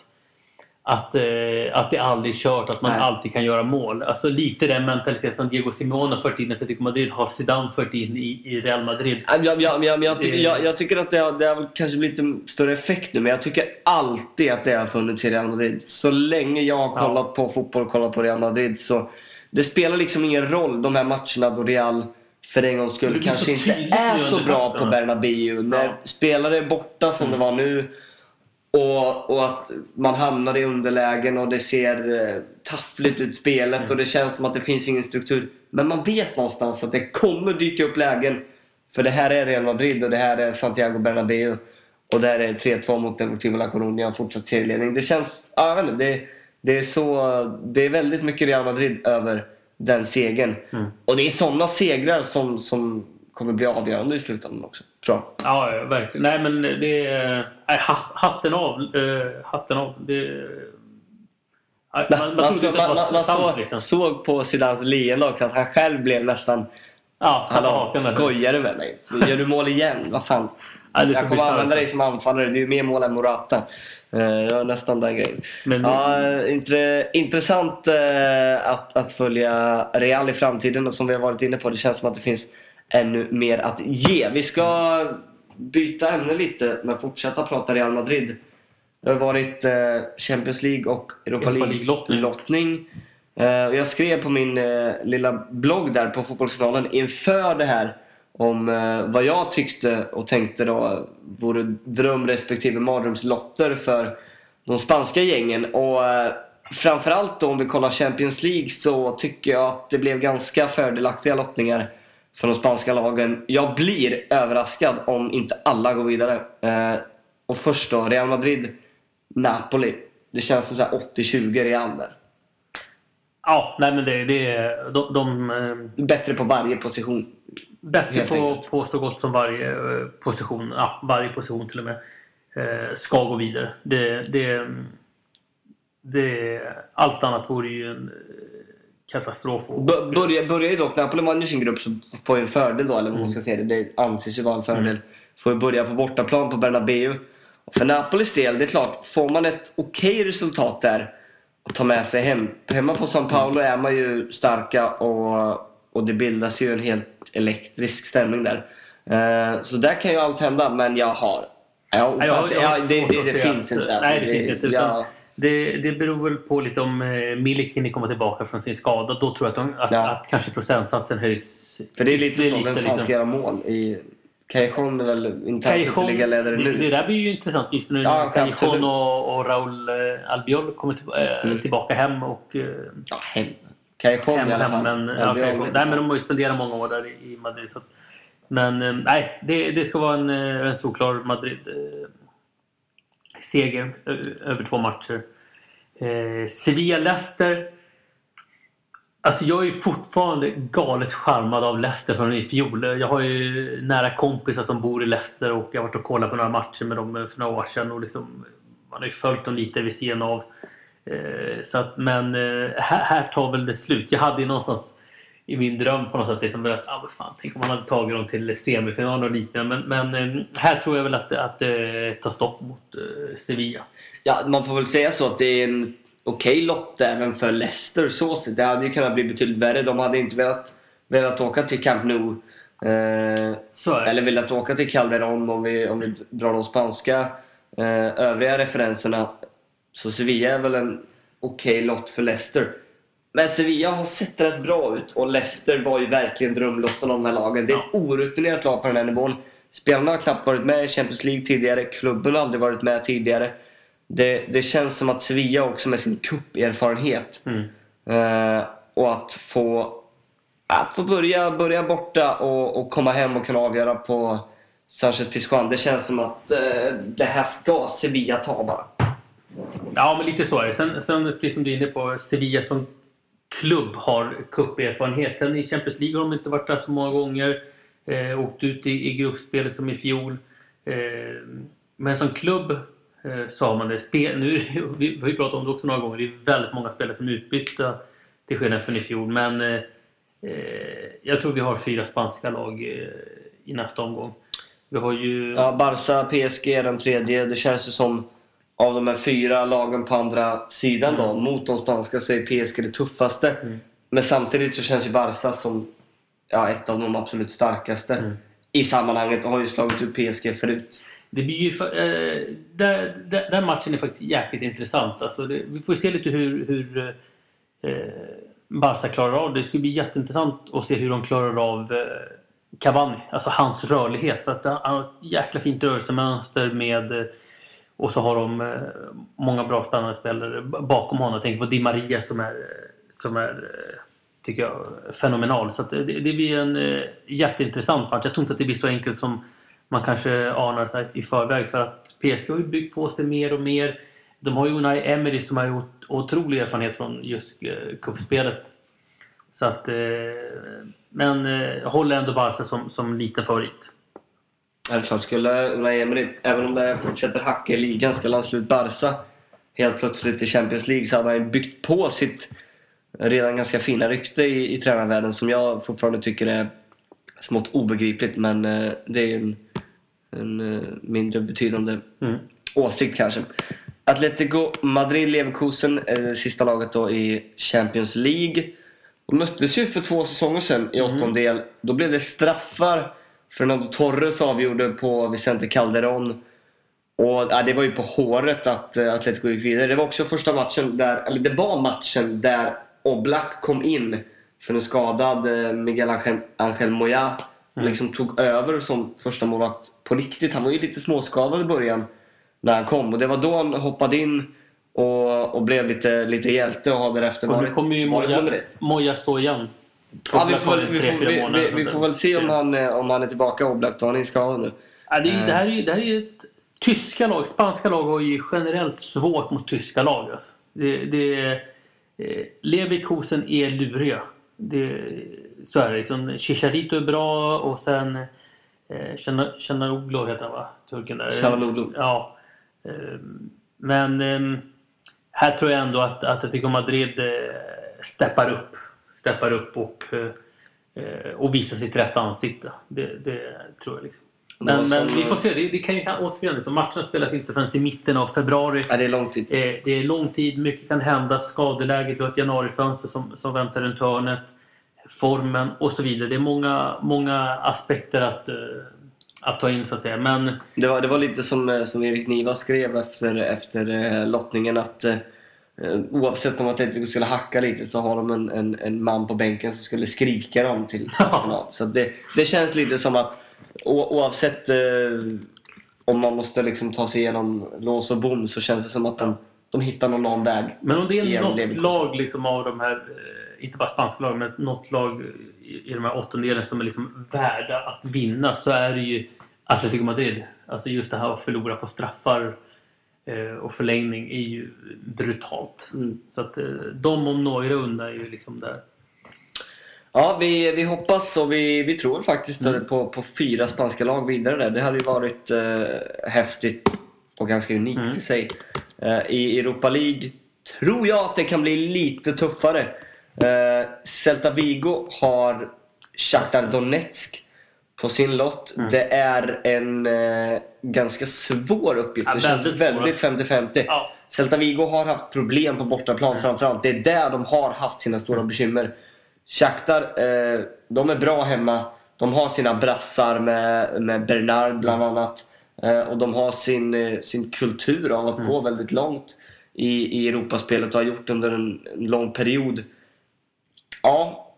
att, eh, att det aldrig är kört, att man Nej. alltid kan göra mål. Alltså lite den mentalitet som Diego Simeone har fört in i Atletico Madrid har Zidane fört in i, i Real Madrid. Jag, jag, jag, jag, jag, tycker, Det- jag, jag tycker att det har, det har kanske blivit en större effekt nu men jag tycker alltid att det har funnits i Real Madrid. Så länge jag har Ja. kollat på fotboll och kollat på Real Madrid så det spelar liksom ingen roll de här matcherna då Real för en gångs skull kanske inte är så bra på Bernabéu. När Ja. spelare är borta som Mm. det var nu och, och att man hamnar i underlägen och det ser eh, taffligt ut spelet Mm. och det känns som att det finns ingen struktur. Men man vet någonstans att det kommer dyka upp lägen. För det här är Real Madrid och det här är Santiago Bernabéu. Och där är det 3-2 mot Deportivo La Coruña, fortsatt serieledning. Det känns, ja, jag vet inte, det, det är så, det är väldigt mycket Real Madrid över den segern. Mm. Och det är sådana segrar som, som kommer bli avgörande i slutändan också. Tror jag. Ja, ja, verkligen. Nej, men det är... Nej, hatten av. eh, hatten av. Det, man, man, Man, trodde så, inte att man, man, såg, liksom. såg på Zidanes leende också att han själv blev nästan Ja, Hallå, skojar du med mig? Gör du mål igen? Vad fan? Ja, jag kommer använda dig som anfallare. Du är mer mål än Morata. Eh, har nästan den grejen. Men, Ja, intre, intressant eh, att, att följa Real i framtiden och som vi har varit inne på, det känns som att det finns ännu mer att ge. Vi ska byta ämne lite men fortsätta prata Real Madrid. Det har varit eh, Champions League och Europa League-lottning. Eh, jag skrev på min eh, lilla blogg där på Fotbollskanalen inför det här om vad jag tyckte och tänkte då vore dröm respektive mardrömslotter för de spanska gängen. Och framförallt då om vi kollar Champions League så tycker jag att det blev ganska fördelaktiga lottningar för de spanska lagen. Jag blir överraskad om inte alla går vidare. Eh, och först då Real Madrid, Napoli. Det känns som så här 80-20 Real där. ja, nej men det, det är... De, de eh, Bättre på varje position. bättre på, enkelt. på så gott som varje eh, position, ja, varje position till och med, eh, ska gå vidare. Det, det, det, allt annat vore ju en katastrof. Börjar, börjar ju dock, Napoli vann ju sin grupp så får ju en fördel då, eller vad man Mm. ska säga det. Anses ju vara en fördel. Får ju börja på bortaplan på Bernabéu. Och för Napolis del, det är klart, får man ett okej resultat där och tar med sig hem. Hemma på São Paulo är man ju starka och, och det bildas ju en helt elektrisk stämning där. Eh, så där kan ju allt hända, men jag har... Jag jag har ja, det, det, det finns inte. nej, det finns inte, Det, det beror väl på lite om eh, Milik kommer tillbaka från sin skada. Då tror jag att, de, att, Ja. att kanske procentsatsen höjs. för det är lite så, vem fan liksom. ska göra mål? I, Callejon är väl internt ledare det, nu. det där blir ju intressant just nu Ja, absolut. och, och Raúl eh, Albiol kommer till, eh, Mm. tillbaka hem. Och, eh, Ja, hem. Hem, i alla fall. men, ja, vet nej, men de har ju spenderat många år där i, Madrid. Så. Men nej, det, det ska vara en, en solklar Madrid. Eh, seger över två matcher. Eh, Sevilla-Leicester. Alltså jag är ju fortfarande galet charmad av Leicester från i fjol. Jag har ju nära kompisar som bor i Leicester och jag har varit och kollat på några matcher med dem för några år sedan. Och liksom, man har ju följt dem lite vid sidan av. Eh, så att, men eh, här, här tar väl det slut. Jag hade ju någonstans i min dröm på något sätt liksom att ah, fan, tänk om man hade tagit dem till semifinal och liknande. Men, men eh, här tror jag väl att, att det tar stopp mot eh, Sevilla. Ja, man får väl säga så att det är en okej lott även för Leicester. Så sett. Det hade ju kunnat bli betydligt värre. De hade inte velat, velat åka till Camp Nou. Eh, eller velat åka till Calderon om vi, om vi drar de spanska eh, övriga referenserna. Så Sevilla är väl en okej lott för Leicester. Men Sevilla har sett rätt bra ut och Leicester var ju verkligen drömlotten av de här lagen. Det är ett orutinerat lag på den här nivån. Spelarna har knappt varit med i Champions League tidigare. Klubben har aldrig varit med tidigare. Det, det känns som att Sevilla också med sin cuperfarenhet Mm. Eh, och att få, att få börja, börja borta och, och komma hem och kunna avgöra på Sanchez Pizjuan. Det känns som att eh, det här ska Sevilla ta bara. Ja, men lite så är det. Sen, sen precis som du är inne på, Sevilla som klubb har cuperfarenheten. I Champions League har de inte varit där så många gånger. Eh, åkt ut i, i gruppspelet som i fjol. Eh, men som klubb eh, så har man det. Spel, nu, [LAUGHS] vi har ju pratat om det också några gånger. Det är väldigt många spelare som är utbytta till skillnad från i fjol. Men eh, eh, jag tror vi har fyra spanska lag eh, i nästa omgång. Vi har ju... Ja, Barca, PSG är den tredje. Det känns ju som av de här fyra lagen på andra sidan då, mot de spanska så är PSG det tuffaste. Mm. Men samtidigt så känns ju Barca som ja, ett av de absolut starkaste Mm. i sammanhanget och har ju slagit ut PSG förut. Det blir ju, eh, där, där, den matchen är faktiskt jäkligt intressant. Alltså det, vi får se lite hur, hur eh, Barca klarar av det. Det skulle bli jätteintressant att se hur de klarar av eh, Cavani. Alltså hans rörlighet. För att han har ett jäkla fint rörelsemönster med eh, och så har de eh, många bra spännande spelare bakom honom. Jag tänker på Di Maria som är, som är eh, tycker jag, fenomenal. Så att det, det blir en eh, jätteintressant match. Jag tror inte att det blir så enkelt som man kanske anar så här i förväg. För att PSG har ju byggt på sig mer och mer. De har ju Unai Emery som har gjort otrolig erfarenhet från just cupspelet. Så att, men eh, jag håller ändå Barca som, som liten favorit. Självklart skulle Unai Emery, även om det fortsätter hacka i ligan, skulle han slå ut Barca helt plötsligt i Champions League så hade han byggt på sitt redan ganska fina rykte i, i tränarvärlden som jag fortfarande tycker är smått obegripligt men eh, det är en, en eh, mindre betydande Mm. åsikt kanske. Atletico Madrid Leverkusen det sista laget då i Champions League. De möttes ju för två säsonger sedan i åttondel. Då blev det straffar. Fernando Torres avgjorde på Vicente Calderon. Och ja, det var ju på håret att eh, Atletico gick vidare. Det var också första matchen där, eller det var matchen där Oblak kom in för en skadad eh, Miguel Angel, Angel Moya. Och liksom tog över som första målvakt på riktigt. Han var ju lite småskadad i början när han kom. Och det var då han hoppade in och, och blev lite, lite hjälte och har därefter varit, kommer ju. Moja stå igen. Ja, vi, får, vi, får, vi, vi, får väl se om han, eh, om han är tillbaka Oblak då. Han är skadad nu. Ja, det, är, Eh. det, här är, ju- det här är ett, tyska lag, spanska lag har ju generellt svårt mot tyska lag. Alltså. Det, det, eh, Leverkusen är luriga. Det, så är det. Liksom, Chicharito är bra och sen eh, heter han va? Turken där. Çalhanoğlu. Ja. Eh, men eh, här tror jag ändå att Atletico Madrid steppar upp. Steppar upp och, eh, och visar sitt rätta ansikte. Det, det tror jag liksom. Men, var men som- vi får se. Det, det kan ju återigen, liksom, matcherna spelas inte förrän i mitten av februari. Ja, det är lång tid. Eh, det är lång tid, mycket kan hända. Skadeläget, har ett januarifönster som, som väntar runt hörnet. Formen och så vidare. Det är många, många aspekter att, eh, att ta in så att säga. Men Det var, det var lite som, som Erik Niva skrev efter, efter eh, lottningen att oavsett om Atletico skulle hacka lite så har de en, en, en man på bänken som skulle skrika dem till final. Så det, det känns lite som att o, oavsett eh, om man måste liksom ta sig igenom lås och bom så känns det som att de, de hittar någon annan väg. Men om det är något Leverkusen. lag liksom av de här, eh, inte bara spanska lag, men något lag i, de här åttondelen som är liksom värda att vinna så är det ju Atletico Madrid. Alltså just det här att förlora på straffar eh, och förlängning är ju brutalt. Mm. Så att eh, de om några undan är ju liksom där. Ja, vi, vi hoppas och vi, vi tror faktiskt Mm. på, på fyra spanska lag vidare där. Det hade ju varit eh, häftigt och ganska unikt Mm. i sig. Eh, I Europa League tror jag att det kan bli lite tuffare. Eh, Celta Vigo har Shakhtar Donetsk på sin lott. Mm. Det är en eh, ganska svår uppgift. Ja, det känns väldigt svår. väldigt 50-50. Ja. Celta Vigo har haft problem på bortaplan Mm. framförallt. Det är där de har haft sina stora bekymmer. Shakhtar, eh, de är bra hemma. De har sina brassar med, med Bernard bland annat. Eh, och de har sin, eh, sin kultur av att gå väldigt långt i, i Europaspelet och har gjort under en, en lång period. Ja,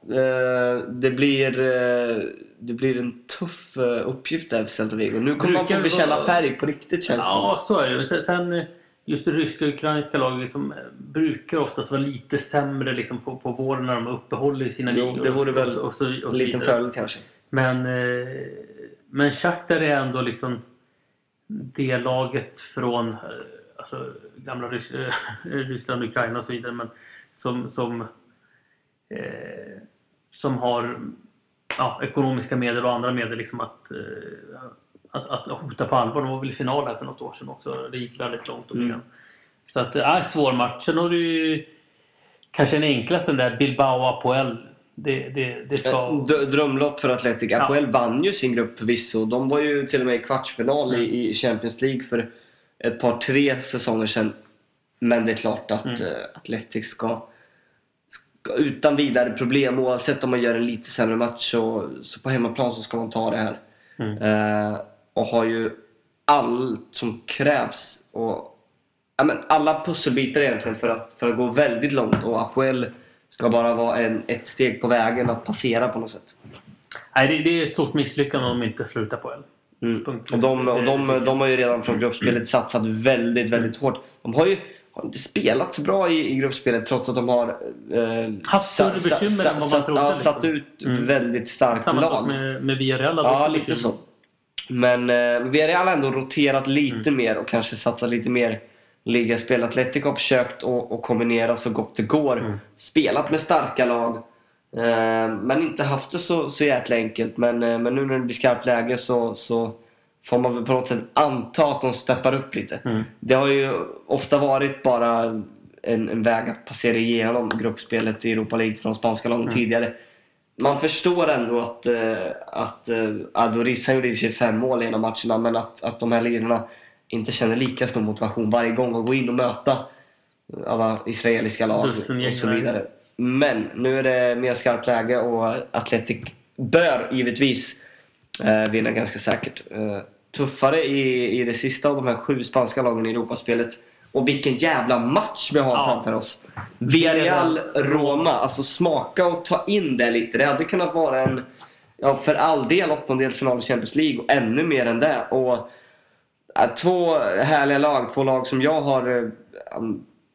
det, blir, eh, det blir en tuff eh, uppgift där för Celta Vigo. Nu kommer man få bekänna färg på riktigt känns det. Ja, så är det. Sen, just det ryska och ukrainska lag liksom, eh, brukar oftast vara lite sämre liksom, på, på våren när de uppehåller sina Jo, ligor. det vore väl och, så- och, så, En liten följd kanske. Men, eh, men Shakhtar är ändå liksom det laget från eh, alltså, gamla Rys eh, [LAUGHS] Ryssland, Ukraina och så vidare. Men som, som, eh, som har ja, ekonomiska medel och andra medel liksom att, eh, att, att hota på allvar. De var väl i final här för något år sedan också. Det gick väldigt långt. Och Mm. Så att är svår match. Sen har du ju kanske den enklaste den där Bilbao-Apoel. Det, det, det ska... D- Drömlopp för Atletic. Ja. Apoel vann ju sin grupp förvisso. De var ju till och med i kvartsfinal i, i Champions League för ett par, tre säsonger sedan. Men det är klart att Mm. eh, Atletic ska utan vidare problem, oavsett om man gör en lite sämre match, så, så på hemmaplan så ska man ta det här. Mm. Eh, och har ju allt som krävs. Och, ja, men alla pusselbitar egentligen för att, för att gå väldigt långt. Och Apoel ska bara vara en, ett steg på vägen att passera på något sätt. Nej, det, det är ett stort misslyckande om de inte slutar på L. Mm. Och, de, och de, de har ju redan från gruppspelet satsat väldigt, väldigt hårt. De har ju har inte spelat så bra i, i gruppspelet trots att de har eh, Haft större sa- sa- bekymmer än vad man trodde, Ja, liksom. satt ut Mm. väldigt starkt Samma sak lag. med, med Villarreal. Ja, lite bekymmer. så. Men eh, Villarreal har ändå roterat lite Mm. mer och kanske satsat lite mer ligaspel. Atletico har försökt att kombinera så gott det går. Mm. Spelat med starka lag. Eh, men inte haft det så, så jäkla enkelt. Men, eh, men nu när det blir skarpt läge så, så får man väl på något sätt anta att de steppar upp lite. Mm. Det har ju ofta varit bara en, en väg att passera igenom gruppspelet i Europa League från spanska lagen Mm. tidigare. Man förstår ändå att, eh, att eh, Adoris, han gjorde i och för sig fem mål i en av matcherna, men att, att de här linorna inte känner lika stor motivation varje gång att gå in och möta alla israeliska lag och så vidare. Men nu är det mer skarpt läge och Atletic bör givetvis eh, vinna ganska säkert. Eh, tuffare i, i det sista av de här sju spanska lagen i Europaspelet. Och vilken jävla match vi har Ja. framför oss. Villarreal-Roma. Alltså smaka och ta in det lite. Det hade kunnat vara en, ja för all del, åttondelsfinal i Champions League och ännu mer än det. Och ja, Två härliga lag, två lag som jag har eh,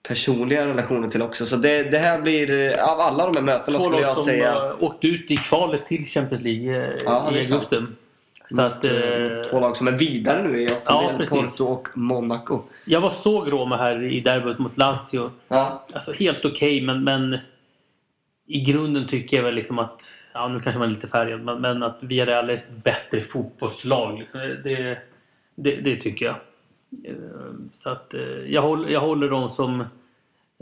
personliga relationer till också. Så det, det här blir, eh, av alla de här mötena Två skulle lag jag som säga... uh, åkte ut i kvalet till Champions League eh, i augusti. Så att, eh, eh, två lag som är vidare nu i Ja, åttondel. precis. Porto och Monaco. jag var såg Roma här i derbyt mot Lazio. Ja, Alltså helt okej men, men i grunden tycker jag väl liksom att, ja nu kanske man är lite färgad, men, men att Villarreal är ett bättre fotbollslag. Liksom. Det, det, det tycker jag. Eh, Så att eh, jag håller, jag håller dem som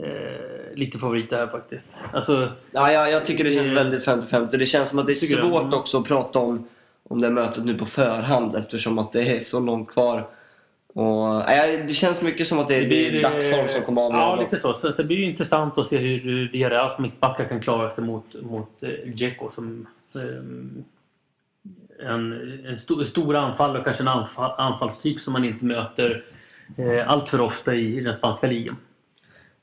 eh, lite favoriter här faktiskt. Alltså, ja jag, jag tycker det känns Det- väldigt 50-50. Det känns som att det är svårt också att prata om, om det här mötet nu på förhand eftersom att det är så långt kvar. Och, nej, det känns mycket som att det, det är blir, dagsform som kommer att Ja, avgöra. lite så. Sen, sen blir det intressant att se hur Villarreals mittbackar kan klara sig mot, mot eh, Dzeko som eh, en, en stor, stor anfallare och kanske en anfall, anfallstyp som man inte möter eh, allt för ofta i, i den spanska ligan.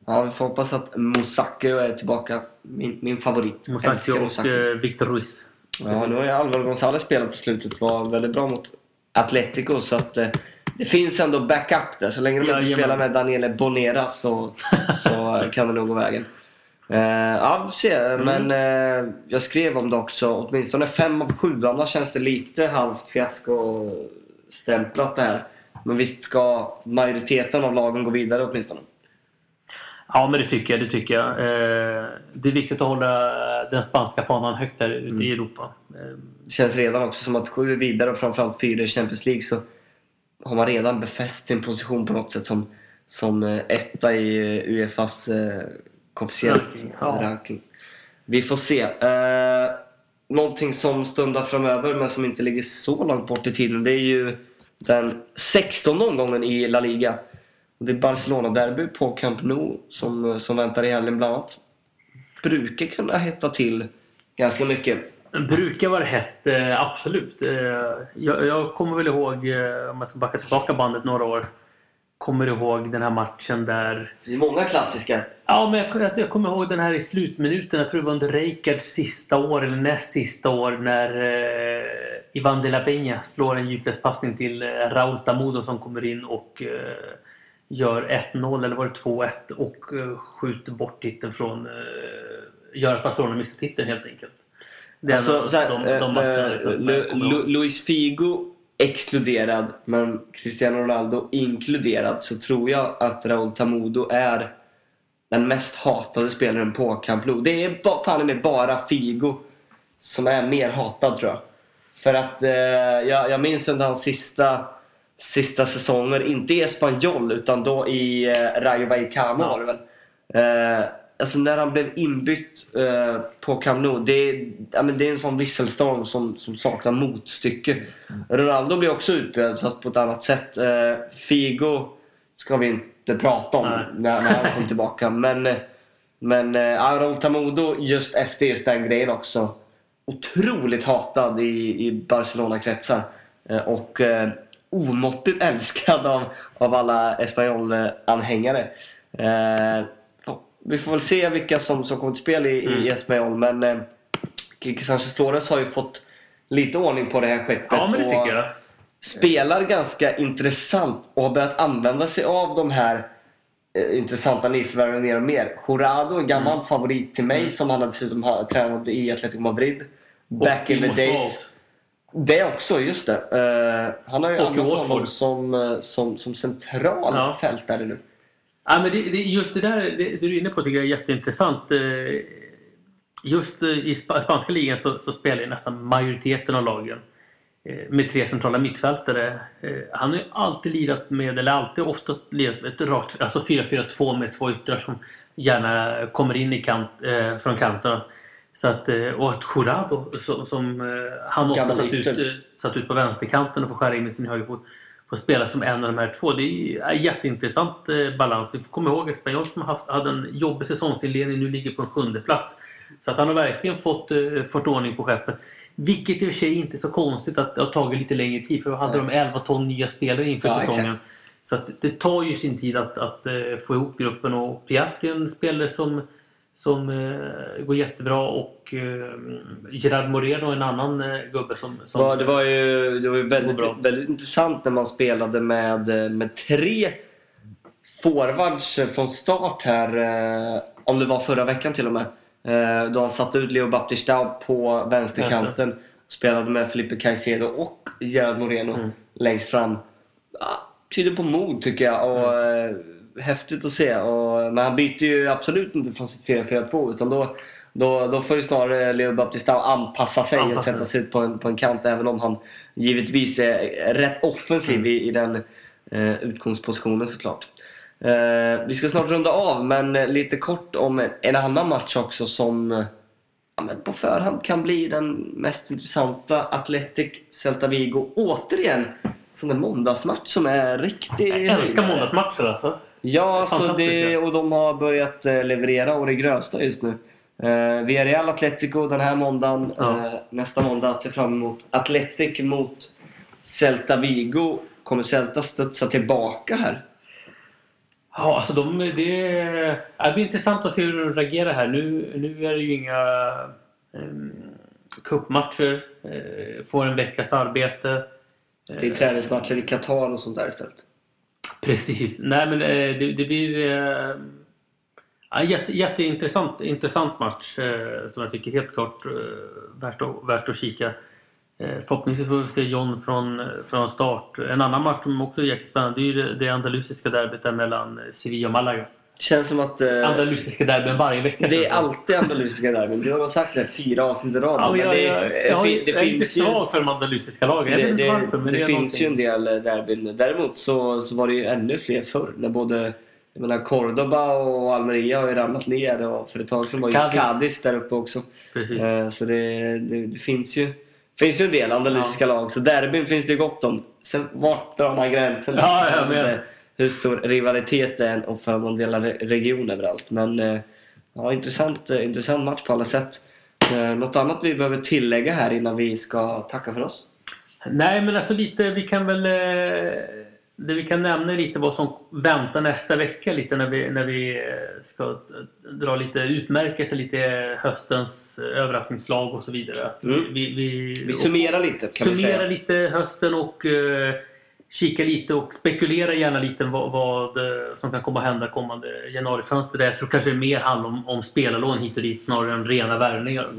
Ja, vi får hoppas att Musacchio är tillbaka. Min, min favorit. Musacchio och Musacchio. eh, Victor Ruiz. Ja, nu har ju Alvaro González spelat på slutet. Var väldigt bra mot Atletico. Så att eh, det finns ändå backup där. Så länge de inte Jajamän. spelar med Daniele Bonera så, så kan det nog gå vägen. Eh, ja, vi får se. Mm. Men eh, jag skrev om det också. Åtminstone fem av sju. Annars känns det lite halvt fiasko-stämplat det här. Men visst ska majoriteten av lagen gå vidare åtminstone. Ja, men det tycker jag. Det tycker jag. Eh, det är viktigt att hålla den spanska fanan högt där ute i Europa. Eh, Det känns redan också som att sju är vidare och framförallt fyra i Champions League så har man redan befäst sin position på något sätt som, som eh, etta i eh, Uefas eh, koefficient Ranking, ja. ranking. Vi får se. Eh, någonting som stundar framöver men som inte ligger så långt bort i tiden det är ju den 16 omgången i La Liga. Och Det är Barcelona-derby på Camp Nou som, eh, som väntar i helgen bland annat. Brukar kunna hetta till ganska mycket. Brukar vara hett, eh, absolut. Eh, jag, jag kommer väl ihåg, eh, om jag ska backa tillbaka bandet några år, kommer ihåg den här matchen där... Det är många klassiska. Ja, men jag, jag, jag kommer ihåg den här i slutminuten. Jag tror det var under Rijkaards sista år, eller näst sista år, när eh, Ivan de la Peña slår en djupledspassning till eh, Raúl Tamudo som kommer in och gör 1-0 eller var det 2-1 och uh, skjuter bort titeln från... Uh, gör att Barcelona missar titeln helt enkelt. Det är alltså, så här, de, de matcherna liksom, Lu Luis Figo exkluderad men Cristiano Ronaldo inkluderad så tror jag att Raúl Tamudo är den mest hatade spelaren på Camp Nou. Det är fan med bara Figo som är mer hatad tror jag. För att eh, jag, jag minns under hans sista, sista säsonger, inte i Espanyol utan då i eh, Rayo Vallecano var det väl. Eh, alltså när han blev inbytt eh, på Camp Nou, det, ja, men det är en sån visselstorm som, som saknar motstycke. Mm. Ronaldo blev också utbytt fast på ett annat sätt. Eh, Figo ska vi inte prata om när, när han kom tillbaka. [LAUGHS] Men, men eh, Raúl Tamudo just efter just den grejen också. Otroligt hatad i, i Barcelona-kretsar. Eh, och eh, omåttligt älskad av, av alla Espanyol-anhängare. Eh, vi får väl se vilka som, som kommer till spel i, mm. i Espanyol men eh, Kike Sanchez Flores har ju fått lite ordning på det här skeppet. Ja, men det tycker jag. Spelar ganska intressant och har börjat använda sig av de här eh, intressanta nyförvärven mer och mer. Jurado, en gammal mm. favorit till mig mm. som han dessutom har tränat i Atletico Madrid. Back in the days. Det också, just det. Uh, han har ju använt honom som, eh, som, som central ja. fältare nu. Ja, men det, det, just det där det, det, du är inne på tycker jag är jätteintressant. Eh, just i spanska ligan så, så spelar ju nästan majoriteten av lagen med tre centrala mittfältare. Han har ju alltid lirat med, eller alltid oftast lirat med ett rakt, alltså 4-4-2 med två yttrar som gärna kommer in i kant, från kanterna. Så att, och att Jurado som, som han ofta satt ut, satt ut på vänsterkanten och får skära in med sin högerfot får spela som en av de här två. Det är en jätteintressant eh, balans. Vi får komma ihåg Espanyol som haft, hade en jobbig säsongsinledning nu ligger på en sjunde plats. Så att han har verkligen fått, fått ordning på skeppet. Vilket i och för sig inte är så konstigt att det har tagit lite längre tid för då hade de 11-12 nya spelare inför ja, säsongen. Exakt. Så att det tar ju sin tid att, att få ihop gruppen och Piatti är en spelare som som eh, går jättebra och eh, Gerard Moreno en annan eh, gubbe som... som ja, det var ju, det var ju väldigt, väldigt intressant när man spelade med, eh, med tre forwards från start här. Eh, om det var förra veckan till och med. Eh, då han satte ut Leo Baptistao på vänsterkanten. Spelade med Felipe Caicedo och Gerard Moreno mm. längst fram. Ja, tyder på mod tycker jag. Och, mm häftigt att se. Och, men han byter ju absolut inte från sitt 4-4-2 utan då, då, då får ju snarare Leo Baptista anpassa sig anpassa. och sätta sig ut på en, på en kant även om han givetvis är rätt offensiv mm. i, i den eh, utgångspositionen såklart. Eh, vi ska snart runda av men lite kort om en, en annan match också som ja, men på förhand kan bli den mest intressanta. Athletic Celta Vigo. Återigen sån där måndagsmatch som är riktigt... Jag älskar måndagsmatcher alltså. Ja, så det, och de har börjat eh, leverera och det grövsta just nu. Uh, Villarreal Atletico den här måndagen. Ja. Uh, nästa måndag att se fram emot. Atletic mot Celta Vigo. Kommer Celta studsa tillbaka här? Ja, alltså de, det, det blir intressant att se hur de reagerar här. Nu, nu är det ju inga um, cupmatcher. Uh, får en veckas arbete. Det är träningsmatcher i Qatar och sånt där istället. Precis. Nej men eh, det, det blir äh, jätte, jätteintressant intressant match äh, som jag tycker helt klart äh, värt, att, värt att kika. Äh, förhoppningsvis får vi se John från, från start. En annan match som också är jättespännande det är det, det andalusiska derbyt mellan Sevilla och Malaga. Känns som att... Eh, andalusiska derbyn varje vecka. Det är alltid andalusiska derbyn. Du har sagt det fyra avsnitt i rad. Ja, jag, jag, jag, jag, är inte svag för de andalusiska lagen. Det, inte varför. Det, det finns ju en del eh, derbyn. Däremot så, så var det ju ännu fler förr. När både jag menar, Cordoba och Almeria har ju ramlat ner. Och för ett tag sedan var ju Cadiz där uppe också. Eh, så det, det, det, finns ju finns ju en del andalusiska ja. lag. Så derbyn finns det ju gott om. Sen vart drar man gränsen? Ja, jag menar hur stor rivalitet det är och för man delar region överallt. Men eh, ja, intressant, eh, intressant match på alla sätt. Eh, något annat vi behöver tillägga här innan vi ska tacka för oss? Nej men alltså lite, vi kan väl det vi kan nämna lite vad som väntar nästa vecka lite när vi, när vi ska dra lite utmärkelser, lite höstens överraskningslag och så vidare. Mm. Vi, vi, vi, summerar lite kan vi säga. Summerar lite hösten och kika lite och spekulera gärna lite vad, vad eh, som kan komma att hända kommande januarifönster. Där jag tror kanske det mer handlar om, om spelarlån hit och dit snarare än rena värvningar.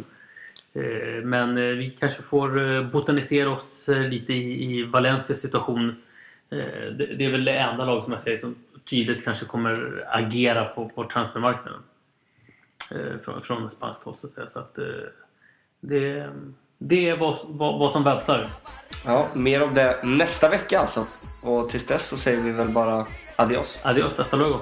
Eh, men eh, vi kanske får botanisera oss lite i, i Valencias situation. Det, det är väl det enda lag som jag säger som tydligt kanske kommer agera på, på transfermarknaden. Från, från spanskt håll så att säga. Så att, det, det är vad, vad, vad som väntar. Ja, mer om det nästa vecka alltså. Och tills dess så säger vi väl bara adios. Adios, hasta luego.